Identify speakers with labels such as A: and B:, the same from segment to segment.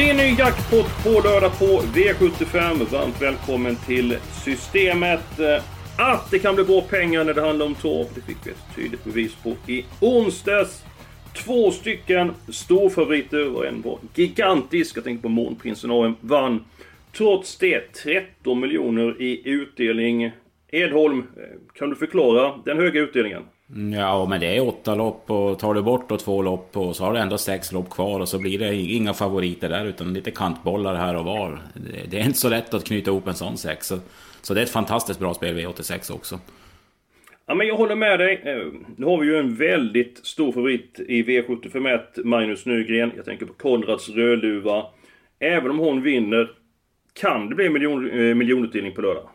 A: Det är ny jackpot på lördag på V75. Varmt välkommen till Systemet. Eh, att det kan bli bra pengar när det handlar om torv, det fick vi ett tydligt bevis på i onsdags. Två stycken storfavoriter och en var gigantisk. Jag tänker på Månprinsen AM. Vann trots det 13 miljoner i utdelning. Edholm, eh, kan du förklara den höga utdelningen?
B: Ja, men det är åtta lopp och tar du bort då två lopp och så har du ändå sex lopp kvar och så blir det inga favoriter där utan lite kantbollar här och var. Det, det är inte så lätt att knyta ihop en sån sex. Så, så det är ett fantastiskt bra spel V86 också.
A: Ja, men jag håller med dig. Eh, Nu har vi ju en väldigt stor favorit i V751, Magnus Nygren. Jag tänker på Konrads Rödluva. Även om hon vinner, kan det bli miljon, eh, miljonutdelning på lördag?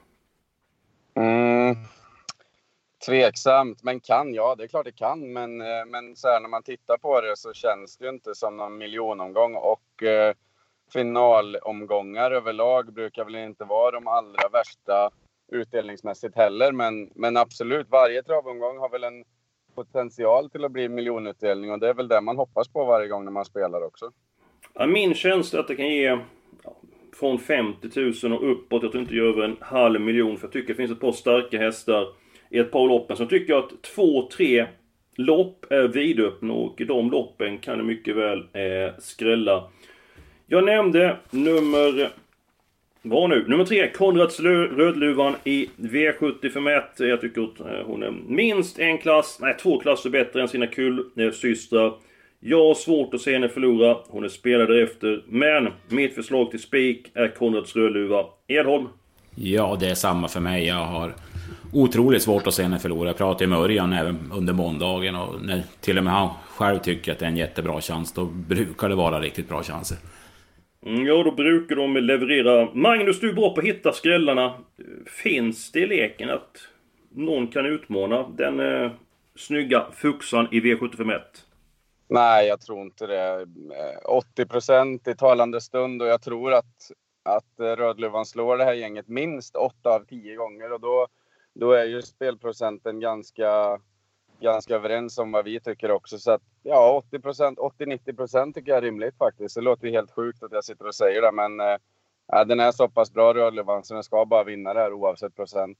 C: Mm. Tveksamt, men kan ja. Det är klart det kan. Men, eh, men så här, när man tittar på det så känns det ju inte som någon miljonomgång. Och eh, finalomgångar överlag brukar väl inte vara de allra värsta utdelningsmässigt heller. Men, men absolut, varje travomgång har väl en potential till att bli miljonutdelning. Och det är väl det man hoppas på varje gång när man spelar också.
A: Ja, min känsla är att det kan ge ja, från 50 000 och uppåt. Jag tror inte det gör över en halv miljon. För jag tycker det finns ett par starka hästar i ett par loppen. Så tycker jag att två, tre lopp är vidöppna och i de loppen kan det mycket väl eh, skrälla. Jag nämnde nummer... Vad nu? Nummer tre, Konrads Rödluvan i V75 Jag tycker att eh, hon är minst en klass, nej två klasser bättre än sina kullsystrar. Jag har svårt att se henne förlora. Hon är spelad därefter. Men mitt förslag till spik är Konrads Rödluva. Edholm?
B: Ja, det är samma för mig. Jag har otroligt svårt att se henne förlora. Jag pratade med Örjan även under måndagen och när till och med han själv tycker att det är en jättebra chans, då brukar det vara riktigt bra chanser.
A: Mm, Ja, då brukar de leverera. Magnus, du är bra på att hitta skrällarna. Finns det i leken att någon kan utmana den eh, snygga fuxan i V751?
C: Nej, jag tror inte det. Eh, 80 procent i talande stund och jag tror att, att eh, Rödluvan slår det här gänget minst 8 av 10 gånger och då, då är ju spelprocenten ganska, ganska överens om vad vi tycker också. Så att ja, 80 80-90 procent tycker jag är rimligt faktiskt. Det låter ju helt sjukt att jag sitter och säger det, men eh, den är så pass bra Rödluvan så den ska bara vinna det här oavsett procent.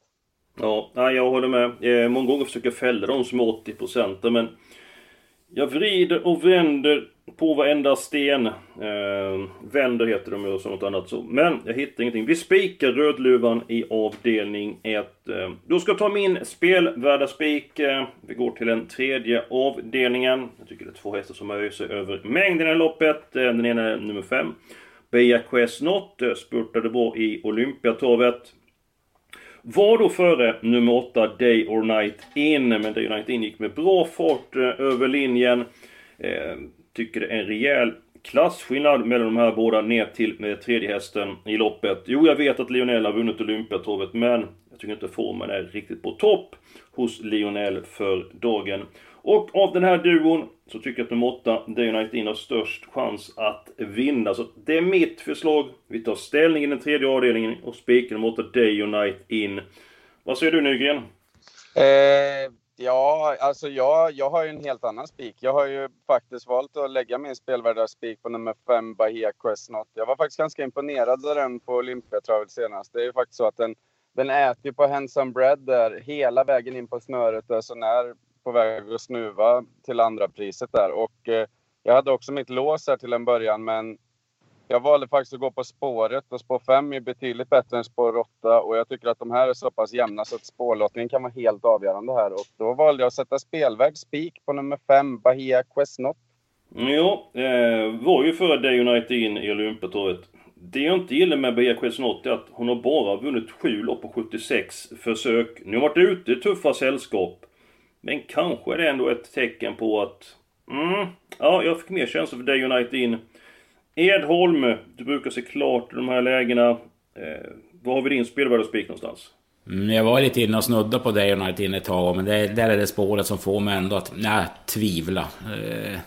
A: Ja, jag håller med. Eh, många gånger försöker jag fälla dem som är 80% men jag vrider och vänder på varenda sten. Eh, vänder heter de ju och så något annat så. Men jag hittar ingenting. Vi spikar Rödluvan i avdelning 1. Eh, då ska jag ta min spelvärda spik. Eh, vi går till den tredje avdelningen. Jag tycker det är två hästar som höjer sig över mängden i loppet. Eh, den ena är nummer 5. Bea Quest Not eh, spurtade bra i Olympiatravet. Var då före nummer 8 Day or Night In, men Day or Night In gick med bra fart eh, över linjen. Eh, tycker det är en rejäl klasskillnad mellan de här båda ner till eh, tredje hästen i loppet. Jo, jag vet att Lionel har vunnit Olympiatorvet, men jag tycker inte formen är riktigt på topp hos Lionel för dagen. Och av den här duon så tycker jag att nummer 8, Day United Night In, har störst chans att vinna. Så det är mitt förslag. Vi tar ställning i den tredje avdelningen och spikar nummer 8, Day United Night In. Vad säger du Nygren?
C: Eh, ja, alltså jag, jag har ju en helt annan spik. Jag har ju faktiskt valt att lägga min spelvärda spik på nummer 5, Bahia Quest Not. Jag var faktiskt ganska imponerad av den på Olympiatravet senast. Det är ju faktiskt så att den, den äter ju på Handsome Bread där hela vägen in på snöret där, så när på väg att snuva till andra priset där. Och eh, jag hade också mitt lås här till en början, men jag valde faktiskt att gå på spåret och spår 5 är betydligt bättre än spår 8 och jag tycker att de här är så pass jämna så att spårlottningen kan vara helt avgörande här och då valde jag att sätta spelvärd spik på nummer 5, Bahia Quest Not.
A: Mm, jo, eh, var ju före Day United In i Olympiatorget. Det jag inte gillar med Bea Queznotti är att hon har bara vunnit 7 lopp på 76 försök. Nu har hon varit ute i tuffa sällskap. Men kanske är det ändå ett tecken på att... Mm, ja, jag fick mer känsla för Day United in. Edholm, du brukar se klart i de här lägena. Eh, var har vi din spelvärdespik någonstans?
B: Mm, jag var lite inne och snudda på Day United in ett tag, men det, där är det spåret som får mig ändå att nej, tvivla. Eh,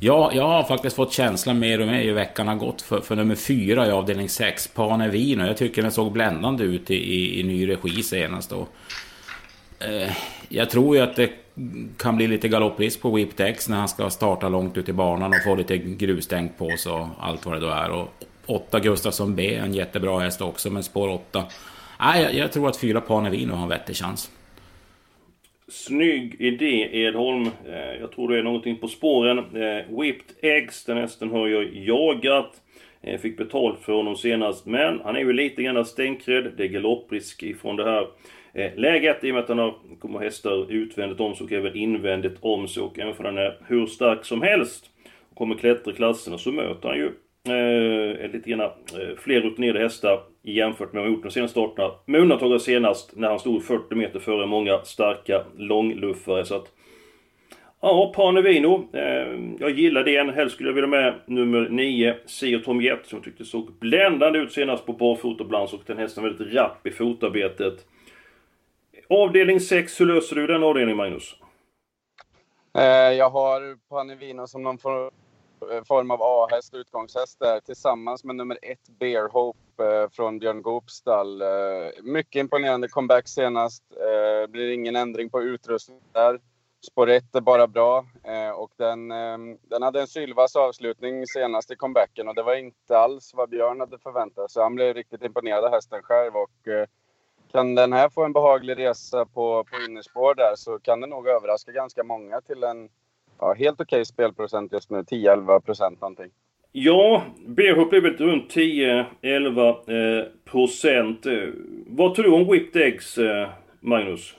B: Ja, jag har faktiskt fått känslan mer och mer ju veckan har gått för, för nummer fyra i avdelning 6, Pane Vino. Jag tycker den såg bländande ut i, i, i ny regi senast. Och, Eh, jag tror ju att det kan bli lite galopprisk på Whipped när han ska starta långt ut i banan och få lite grustänk på sig och allt vad det då är. Och 8 Gustafsson B, en jättebra häst också, men spår 8. Nej, jag, jag tror att fyra Panevino har en vettig chans.
A: Snygg idé Edholm. Eh, jag tror det är någonting på spåren. Eh, Whipped Eggs, den hästen har jag jagat. Eh, fick betalt för honom senast, men han är ju lite grann stänkrädd. Det är galopprisk ifrån det här Eh, läget i och med att han har, kommer hästar utvändigt om sig och även invändigt om sig. Och även för han är hur stark som helst och kommer klättra i klasserna så möter han ju eh, lite grann eh, fler rutinerade hästar jämfört med vad han gjort de senaste starterna. Med undantag av senast när han stod 40 meter före många starka långluffare. Så att, ja, Panevino. Eh, jag gillar den. Helst skulle jag vilja med nummer 9, Sio Tom Jet, som jag tyckte såg bländande ut senast på barfotabalans och den hästen väldigt rapp i fotarbetet. Avdelning 6, hur löser du den avdelningen Magnus?
C: Eh, jag har Panivino som någon eh, form av A-häst, utgångshäst där tillsammans med nummer ett Bear Hope eh, från Björn Goops stall. Mycket imponerande comeback senast. Det blir ingen ändring på utrustningen där. Spår 1 är bara bra och den, ehm, den hade en sylvass avslutning senast i comebacken och det var inte alls vad Björn hade förväntat sig. Han blev riktigt imponerad av hästen själv och kan den här få en behaglig resa på, på innerspår där så kan den nog överraska ganska många till en ja, helt okej okay spelprocent just nu. 10-11 procent någonting.
A: Ja, BH blev väl runt 10-11 eh, procent. Eh, vad tror du om Whipped Eggs, eh, Magnus?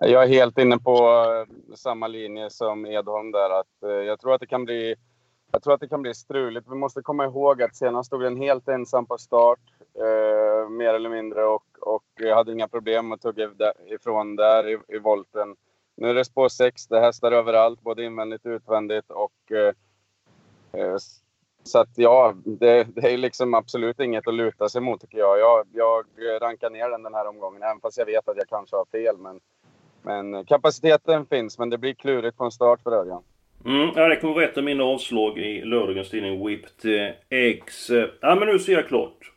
C: Jag är helt inne på eh, samma linje som Edholm där. Att, eh, jag tror att det kan bli jag tror att det kan bli struligt. Vi måste komma ihåg att senast stod den helt ensam på start, eh, mer eller mindre, och, och hade inga problem att tugga ifrån där i, i volten. Nu är det spår 6, det är hästar överallt, både invändigt och utvändigt. Och, eh, eh, så att ja, det, det, är liksom absolut inget att luta sig mot tycker jag. jag. Jag rankar ner den den här omgången, även fast jag vet att jag kanske har fel. Men, men kapaciteten finns, men det blir klurigt på en start för Örjan.
A: Mm, ja, det kommer vara ett av mina avslag i lördagens tidning Whipped eh, Eggs. Ja, men nu ser jag klart.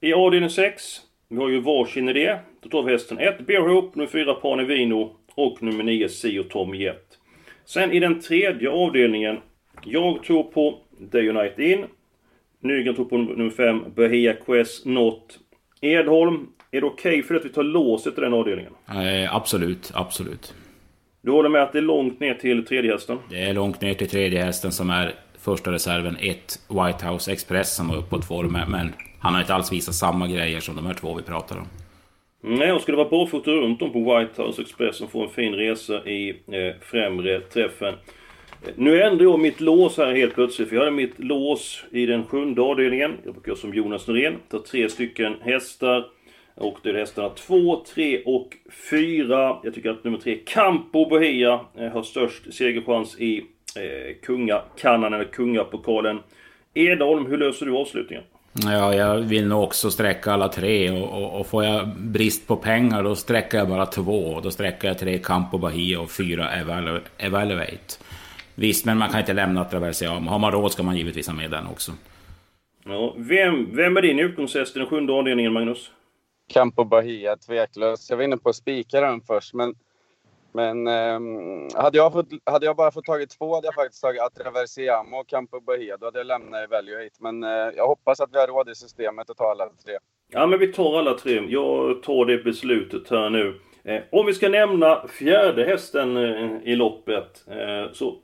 A: I avdelning 6, vi har ju varsin idé. Då tar vi hästen 1, Bear Hope, nummer 4, Panevino och nummer 9 Sio Tom Jet. Sen i den tredje avdelningen, jag tror på The United In. Nygren tror på nummer 5 Bahia Quest Not. Edholm, är det okej okay för att vi tar låset i den avdelningen?
B: Eh, absolut, absolut.
A: Du håller med att det är långt ner till tredje hästen?
B: Det är långt ner till tredje hästen som är första reserven 1 White House Express som var uppåt form. Men han har inte alls visat samma grejer som de här två vi pratar om.
A: Nej, jag skulle vara barfota runt om på White House Express och få en fin resa i eh, främre träffen. Nu ändrar jag mitt lås här helt plötsligt, för jag hade mitt lås i den sjunde avdelningen. Jag brukar som Jonas Norén ta tre stycken hästar. Och det är hästarna 2, 3 och 4. Jag tycker att nummer 3, Campo Bahia, eh, har störst segerchans i eh, Kungakannan, eller Kungapokalen. Edholm, hur löser du avslutningen?
B: Ja, jag vill nog också sträcka alla tre och, och, och, får jag brist på pengar då sträcker jag bara två. Då sträcker jag tre Campo Bahia och fyra Evaluate. Visst, men man kan inte lämna Traversiamo. Har man råd ska man givetvis ha med den också.
A: Ja, vem, vem är din utgångshäst i den sjunde avdelningen, Magnus?
C: Campo Bahia, tveklöst. Jag var inne på att spika den först, men men eh, hade, jag fått, hade jag bara fått tagit två hade jag faktiskt tagit Atraversiamo och Campo Bahia. Då hade jag lämnat Evaluate. Men eh, jag hoppas att vi har råd i systemet att ta alla tre.
A: Ja, men vi tar alla tre. Jag tar det beslutet här nu. Eh, om vi ska nämna fjärde hästen eh, i loppet. Eh, så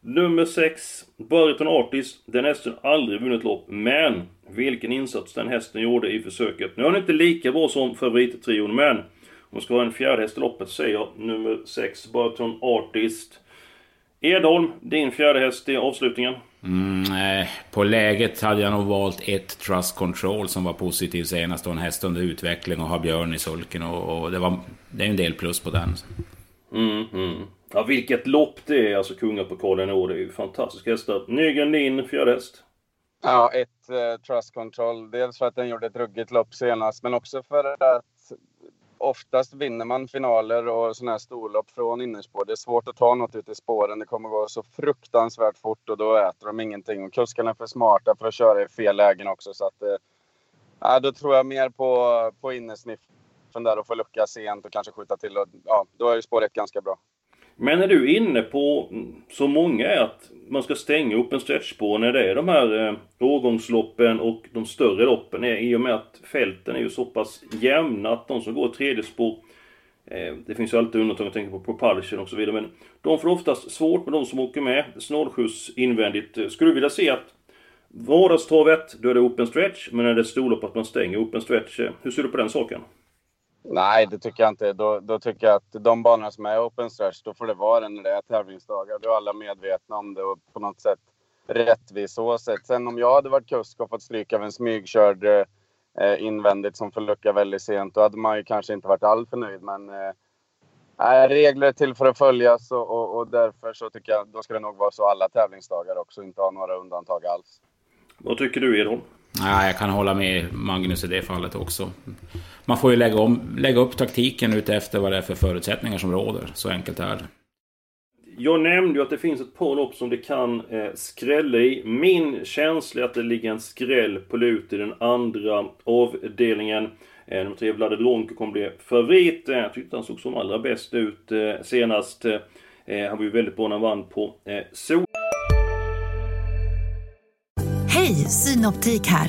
A: nummer 6, Burton Artist. Den hästen har aldrig vunnit lopp. Men vilken insats den hästen gjorde i försöket. Nu är han inte lika bra som favorittrion, men om ska ha en fjärde häst i loppet säger jag nummer 6, Burton Artist. Edholm, din fjärde häst i avslutningen.
B: Mm, på läget hade jag nog valt ett Trust Control som var positiv senast och en häst under utveckling och har Björn i sulken och, och det, var, det är en del plus på den.
A: Mm, mm. Ja, vilket lopp det är, alltså kungapokalen i år. Det är ju fantastiska hästar. Nygren din fjärde häst?
C: Ja, ett eh, Trust Control. Dels för att den gjorde ett ruggigt lopp senast, men också för att oftast vinner man finaler och sådana här storlopp från innerspår. Det är svårt att ta något ute i spåren. Det kommer gå så fruktansvärt fort och då äter de ingenting. Och kuskarna är för smarta för att köra i fel lägen också. Så att, eh, då tror jag mer på, på innersniffen där och få lucka sent och kanske skjuta till. Och, ja, då är ju spår ganska bra.
A: Men är du inne på, så många är att man ska stänga upp en stretchspår när det är de här eh, årgångsloppen och de större loppen är, i och med att fälten är ju så pass jämna att de som går tredje spår eh, det finns ju alltid undantag, jag tänker på propulsion och så vidare, men de får oftast svårt med de som åker med snålskjuts invändigt. Eh, skulle du vilja se att vardagstravet, då är det open stretch, men när det är storlopp att man stänger open stretch. Eh, hur ser du på den saken?
C: Nej, det tycker jag inte. Då, då tycker jag att de banorna som är open stretch, då får det vara det när det är tävlingsdagar. Då är alla medvetna om det och på något sätt rättvist så sätt. Sen om jag hade varit kusk och fått stryka av en smygkörd eh, invändigt som får lucka väldigt sent, då hade man ju kanske inte varit alltför nöjd. Men eh, regler är till för att följas och, och, och, därför så tycker jag då ska det nog vara så alla tävlingsdagar också, inte ha några undantag alls.
A: Vad tycker du Edholm?
B: Ja, jag kan hålla med Magnus i det fallet också. Man får ju lägga, om, lägga upp taktiken utefter vad det är för förutsättningar som råder. Så enkelt är det.
A: Jag nämnde ju att det finns ett par lopp som det kan eh, skrälla i. Min känsla är att det ligger en skräll på lut i den andra avdelningen. Eh, nummer tre, Vlade Dronko, kommer bli favorit. Eh, jag tyckte han såg som allra bäst ut eh, senast. Eh, han var ju väldigt bra när han vann på eh, Sol.
D: Hej, Synoptik här!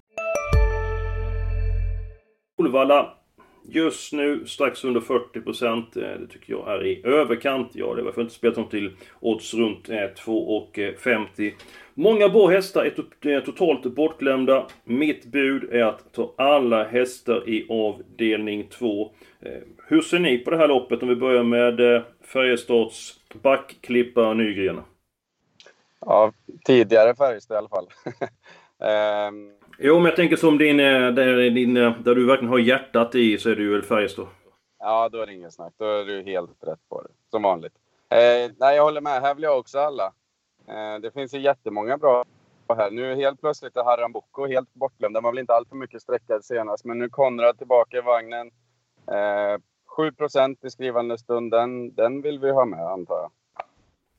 A: Solvalla just nu strax under 40%. Eh, det tycker jag är i överkant. Ja, det är varför inte spelat dem till odds runt eh, 2,50. Eh, Många bra hästar är totalt bortglömda. Mitt bud är att ta alla hästar i avdelning 2. Hur ser ni på det här loppet? Om vi börjar med Färjestads backklippa Nygren.
C: Ja, tidigare Färjestad i alla fall.
A: um... Jo, men jag tänker som din, eh, där, din, eh, där du verkligen har hjärtat i så är det ju väl Färjestad.
C: Ja, då är det inget snack. Då är du helt rätt på det. Som vanligt. Eh, nej, jag håller med. Här vill jag också alla. Eh, det finns ju jättemånga bra här. Nu helt plötsligt är Harran Boko helt bortglömd. Den var väl inte allt för mycket sträckad senast. Men nu Konrad tillbaka i vagnen. Eh, 7 i skrivande stund. Den, den vill vi ha med, antar jag.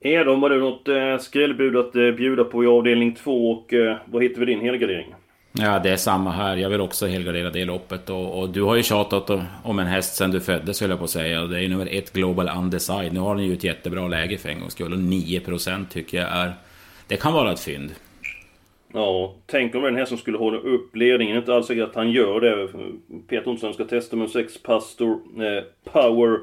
A: Edom, har du något eh, skrällbud att eh, bjuda på i avdelning 2 och eh, vad hittar vi din helgardering?
B: Ja, det är samma här. Jag vill också helgardera det loppet. Och, och, du har ju tjatat om en häst sen du föddes, höll jag på att säga. Det är nummer ett Global Undecided. Nu har den ju ett jättebra läge för en gångs skull. Och 9% tycker jag är... Det kan vara ett fynd.
A: Ja, tänk om det är en häst som skulle hålla upp ledningen. Inte alls säkert att han gör det. Peter Olsson ska testa med 6 Pastor eh, Power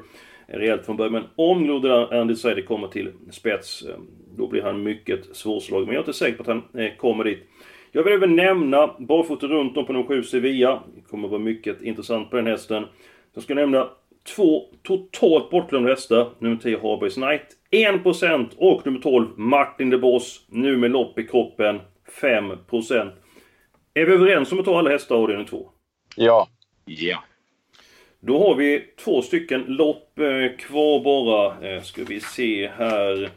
A: rejält från början. Men om Global Undecided kommer till spets, eh, då blir han mycket svårslagen. Men jag är inte säker på att han eh, kommer dit. Jag vill även nämna barfota runt om på nummer 7 Sevilla. Det kommer vara mycket intressant på den hästen. Jag ska nämna två totalt bortglömda hästar. Nummer 10 Harbergs Knight 1% och nummer 12 Martin de Boss. Nu med lopp i kroppen 5%. Är vi överens om att ta alla hästar avdelning 2?
C: Ja.
B: Ja.
A: Då har vi två stycken lopp eh, kvar bara. Eh, ska vi se här.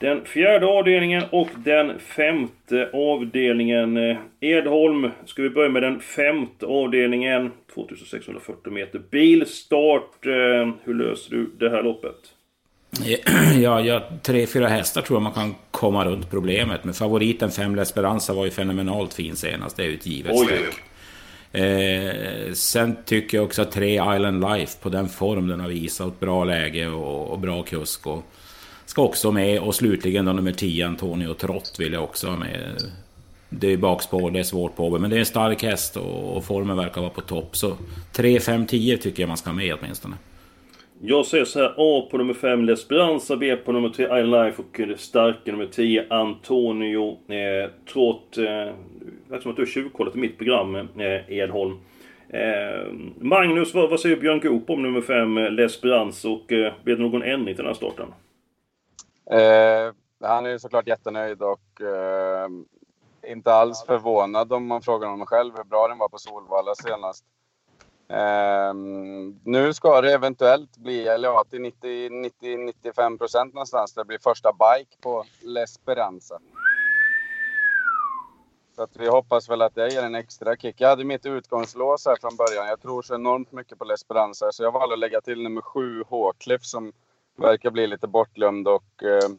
A: Den fjärde avdelningen och den femte avdelningen. Edholm, ska vi börja med den femte avdelningen. 2640 meter bilstart. Eh, hur löser du det här loppet?
B: Ja, ja, tre, fyra hästar tror jag man kan komma runt problemet. Men favoriten Fem Lesperanza var ju fenomenalt fin senast. Det är ju ett givet streck. Eh, sen tycker jag också att tre Island Life på den form den har visat. Bra läge och, och bra kusk. Och, ska också med. Och slutligen då nummer 10, Antonio Trott, vill jag också ha med. det är bakspår, det är svårt på men det är en stark häst och, formen verkar vara på topp. Så 3, 5, 10 tycker jag man ska ha med åtminstone.
A: Jag säger så här, A på nummer 5 Lesperanza, B på nummer 3 I Life och det starka nummer 10 Antonio eh, Trott. Eh, verkar som att du har tjuvkollat i mitt program, eh, Edholm. Eh, Magnus, vad, vad säger Björn Goop om nummer 5 eh, Lesperanza och eh, blir det någon ändring till den här starten?
C: Eh, han är såklart jättenöjd och eh, inte alls förvånad om man frågar honom själv hur bra den var på Solvalla senast. Um, nu ska det eventuellt bli, eller ja, till 90-95 procent någonstans, det blir första bike på L'Esperanza. Så att vi hoppas väl att det ger en extra kick. Jag hade mitt utgångslås här från början. Jag tror så enormt mycket på L'Esperanza, så jag valde att lägga till nummer 7, Håkliff, som verkar bli lite bortglömd. Och, eh,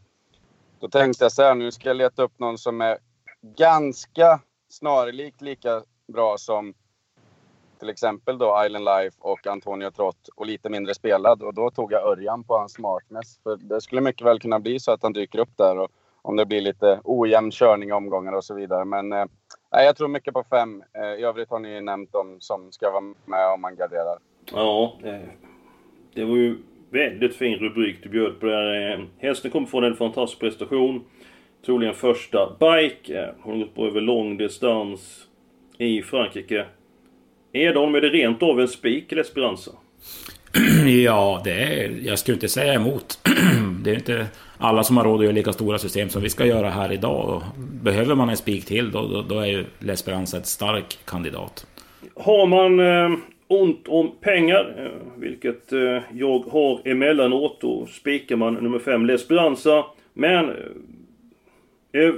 C: då tänkte jag så här, nu ska jag leta upp någon som är ganska snarlikt lika bra som till exempel då Island Life och Antonio Trott och lite mindre spelad. Och då tog jag Örjan på hans smartness. För det skulle mycket väl kunna bli så att han dyker upp där. Och om det blir lite ojämn körning i omgångar och så vidare. Men eh, jag tror mycket på fem. Eh, I övrigt har ni nämnt dem som ska vara med om man garderar.
A: Ja, det... det var ju väldigt fin rubrik du bjöd på där. Eh, hästen kommer från en fantastisk prestation. Troligen första bike. Eh, hon har gått på över lång distans i Frankrike. Edholm, är det rent av en spik eller Esperanza?
B: Ja, det är, jag skulle inte säga emot. Det är inte alla som har råd att göra lika stora system som vi ska göra här idag. Behöver man en spik till, då, då, då är ju L'Esperance ett stark kandidat.
A: Har man eh, ont om pengar, eh, vilket eh, jag har emellanåt, då spikar man nummer 5 L'Esperanza. Men eh, eh,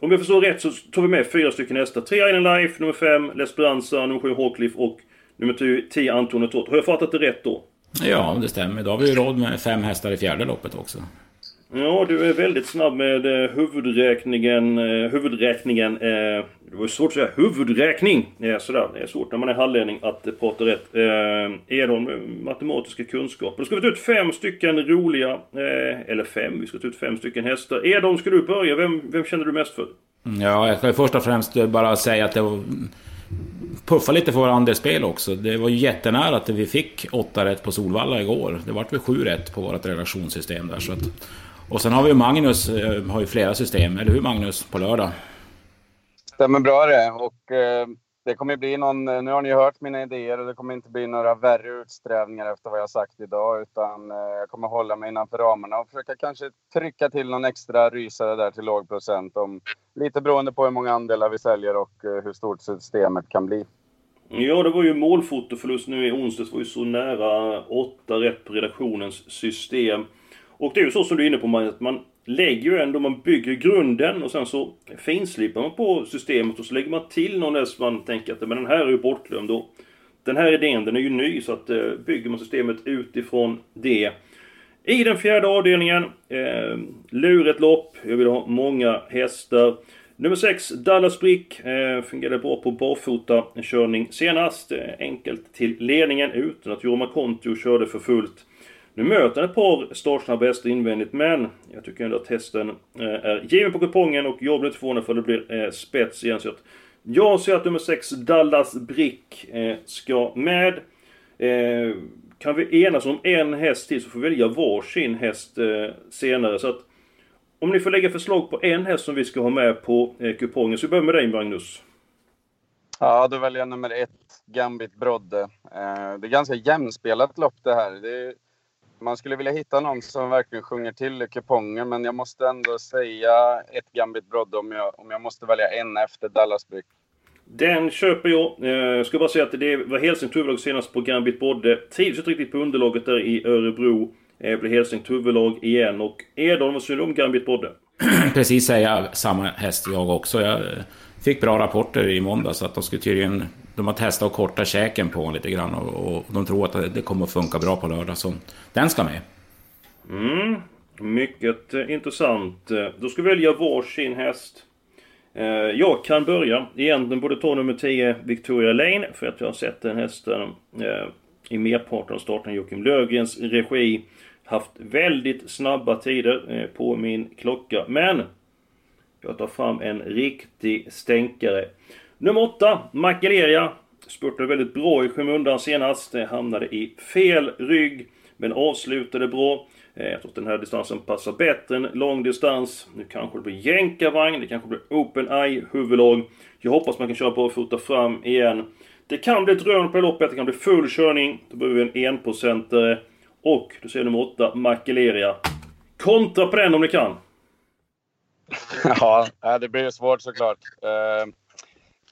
A: om jag förstår rätt så tar vi med fyra stycken hästar. 3 Island Life, nummer 5 L'Esperanza, nummer 7 Hawcliff och nummer 10 Anton Tot. Har jag fattat det rätt då?
B: Ja, det stämmer. Då har vi ju råd med fem hästar i fjärde loppet också.
A: Ja, du är väldigt snabb med eh, huvudräkningen. Eh, huvudräkningen. Eh, det var svårt att säga huvudräkning. Eh, sådär. Det är svårt när man är hallänning att eh, prata rätt. Eh, Edholm, eh, matematiska kunskaper. Då ska vi ta ut fem stycken roliga, eh, eller fem, vi ska ta ut fem stycken hästar. Edholm, ska du börja? Vem, vem känner du mest för?
B: Mm, ja, jag ska först och främst eh, bara säga att det var puffa lite för våra andelsspel också. Det var ju jättenära att vi fick åtta rätt på Solvalla igår. Det vart väl sju rätt på vårt relationssystem där. Så att, och sen har vi ju Magnus, eh, har ju flera system, eller hur Magnus, på lördag?
C: Stämmer bra det. Och eh, det kommer bli någon, eh, nu har ni hört mina idéer och det kommer inte bli några värre utsträvningar efter vad jag sagt idag. Utan eh, jag kommer hålla mig innanför ramarna och försöka kanske trycka till någon extra rysare där till låg procent. Om, lite beroende på hur många andelar vi säljer och eh, hur stort systemet kan bli.
A: Ja, det var ju målfotoförlust nu i onsdags. Det var ju så nära åtta rätt på redaktionens system. Och det är ju så som du är inne på, att man lägger ju ändå, man bygger grunden och sen så finslipar man på systemet och så lägger man till någon där som man tänker att men den här är ju bortglömd. Och den här idén, den är ju ny så att eh, bygger man systemet utifrån det. I den fjärde avdelningen, eh, luret lopp. Jag vill ha många hästar. Nummer 6, Dallas Brick. Eh, fungerade bra på barfota körning senast. Eh, enkelt till ledningen utan att Jorma Kontio körde för fullt. Nu möter han ett par startsnabba hästar invändigt, men jag tycker ändå att hästen eh, är given på kupongen och jag blir inte förvånad för det blir eh, spets igen. Så att jag ser att nummer 6, Dallas Brick, eh, ska med. Eh, kan vi enas om en häst till så får vi välja varsin häst eh, senare. Så att om ni får lägga förslag på en häst som vi ska ha med på eh, kupongen, så vi börjar med dig Magnus.
C: Ja, då väljer jag nummer ett, Gambit Brodde. Det är ganska jämnspelat lopp det här. Det man skulle vilja hitta någon som verkligen sjunger till kupongen, men jag måste ändå säga ett Gambit Brodde om jag, om jag måste välja en efter Dallas Brick.
A: Den köper jag. Eh, jag ska bara säga att det var Helsing huvudlag senast på Gambit Brodde. Trivs inte riktigt på underlaget där i Örebro. Det eh, blir Helsing huvudlag igen. Och Edholm, vad säger du om Gambit Brodde?
B: Precis säga samma häst jag också. Jag fick bra rapporter i måndags att de skulle tydligen de har testat att korta käken på honom lite grann och, och, de tror att det kommer att funka bra på lördag. Så den ska med.
A: Mm, mycket eh, intressant. Eh, då ska vi välja varsin häst. Eh, jag kan börja. Egentligen borde ta nummer 10 Victoria Lane för att jag har sett den hästen i merparten av starten Joakim Lövgrens regi. Haft väldigt snabba tider på min klocka. Men Jag tar fram en riktig stänkare. Nummer 8, Makeleria. Spurtade väldigt bra i skymundan senast. Hamnade i fel rygg. Men avslutade bra. Eh, jag tror att den här distansen passar bättre än lång distans. Nu kanske det blir jänkarvagn, det kanske blir Open Eye huvudlag. Jag hoppas man kan köra barfota fram igen. Det kan bli ett rön på loppet, det kan bli full körning. Då behöver vi en enprocentare. Och, du ser nummer 8, Makeleria. Kontra på den om ni kan!
C: ja, det blir svårt såklart. Uh...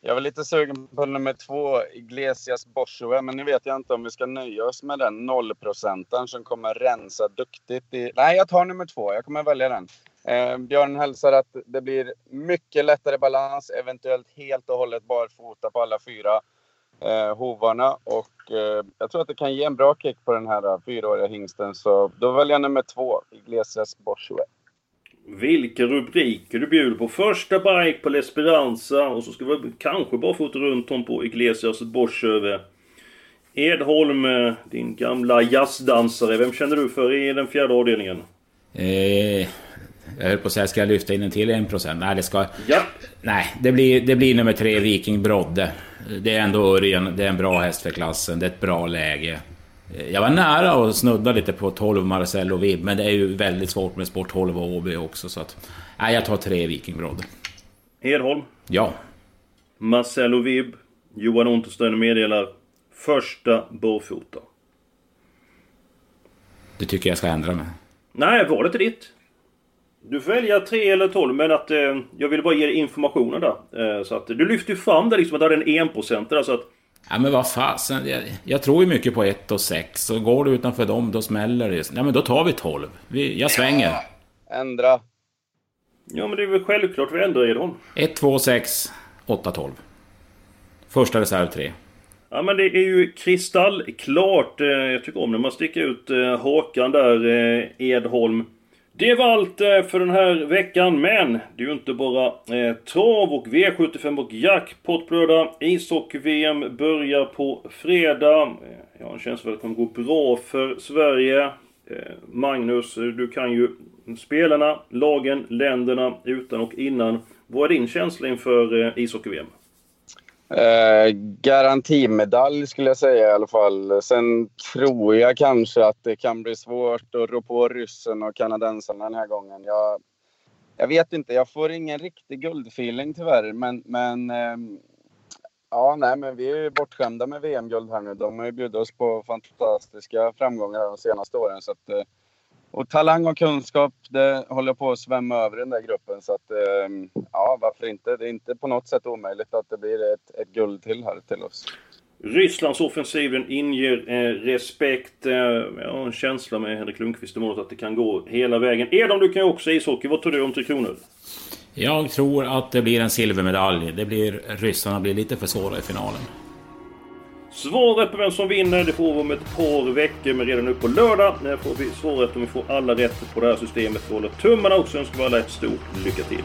C: Jag var lite sugen på nummer två, Iglesias Boschove, men nu vet jag inte om vi ska nöja oss med den nollprocentaren som kommer rensa duktigt. I... Nej, jag tar nummer två. Jag kommer välja den. Eh, Björn hälsar att det blir mycket lättare balans, eventuellt helt och hållet barfota på alla fyra eh, hovarna. Och eh, jag tror att det kan ge en bra kick på den här eh, fyraåriga hingsten. Så då väljer jag nummer två, Iglesias Boschove.
A: Vilka rubriker du bjuder på. Första bike på L'Esperanza och så ska vi kanske bara få runt om på Iglesias Bosch över. Edholm, din gamla jazzdansare. Vem känner du för i den fjärde avdelningen?
B: Eh, jag höll på att säga, ska jag lyfta in en till en procent? Nej, det ska...
A: Ja.
B: Nej, det blir, det blir nummer tre, Viking Brodde. Det är ändå Örjan, det är en bra häst för klassen, det är ett bra läge. Jag var nära att snudda lite på 12 Marcello Vib, men det är ju väldigt svårt med Sport 12 och Åby också. Så att, nej, jag tar tre Viking Brodde.
A: Edholm?
B: Ja.
A: Marcello Vib. Johan Untersteiner meddelar första barfota.
B: Du tycker jag ska ändra mig?
A: Nej, det inte ditt? Du får välja 3 eller 12 men att eh, jag ville bara ge dig informationen där. Eh, så att du lyfter ju fram det liksom att du hade en 1% där så att
B: Ja men vad fasen, jag, jag, tror ju mycket på 1 och 6. Så går du utanför dem, då smäller det. Ja men då tar vi 12. Vi, jag svänger. Ja,
C: ändra.
A: Ja men det är väl självklart vi ändrar i dem.
B: 1, 2, 6, 8, 12. Första reserv 3.
A: Ja men det är ju kristallklart. Eh, jag tycker om när man sticker ut eh, hakan där, eh, Edholm. Det var allt eh, för den här veckan, men det är ju inte bara eh, trav och V75 och jackpot Ishockey-VM börjar på fredag. Eh, Jag har en känsla av att det kommer gå bra för Sverige. Eh, Magnus, du kan ju spelarna, lagen, länderna utan och innan. Vad är din känsla inför eh, ishockey-VM?
C: Eh, garantimedalj skulle jag säga i alla fall. Sen tror jag kanske att det kan bli svårt att rå på ryssen och kanadensarna den här gången. Jag, jag vet inte, jag får ingen riktig guldfeeling tyvärr. Men, men eh, ja, nej, men vi är ju bortskämda med VM-guld här nu. De har ju bjudit oss på fantastiska framgångar de senaste åren. Så att, eh, och talang och kunskap, det håller på att svämma över den där gruppen. Så att, ehm, ja, varför inte? Det är inte på något sätt omöjligt att det blir ett, ett guld till här till oss.
A: Rysslands offensiven inger eh, respekt. Eh, jag har en känsla med Henrik Lundqvist i målet att det kan gå hela vägen. Edom, du kan ju också ishockey. Vad tror du om Tre Kronor?
B: Jag tror att det blir en silvermedalj. Det blir, ryssarna blir lite för svåra i finalen.
A: Svaret på vem som vinner det får vi om ett par veckor, men redan nu på lördag när får vi svaret om vi får alla rätt på det här systemet. Vi håller tummarna också önskar vi alla ett stort lycka till.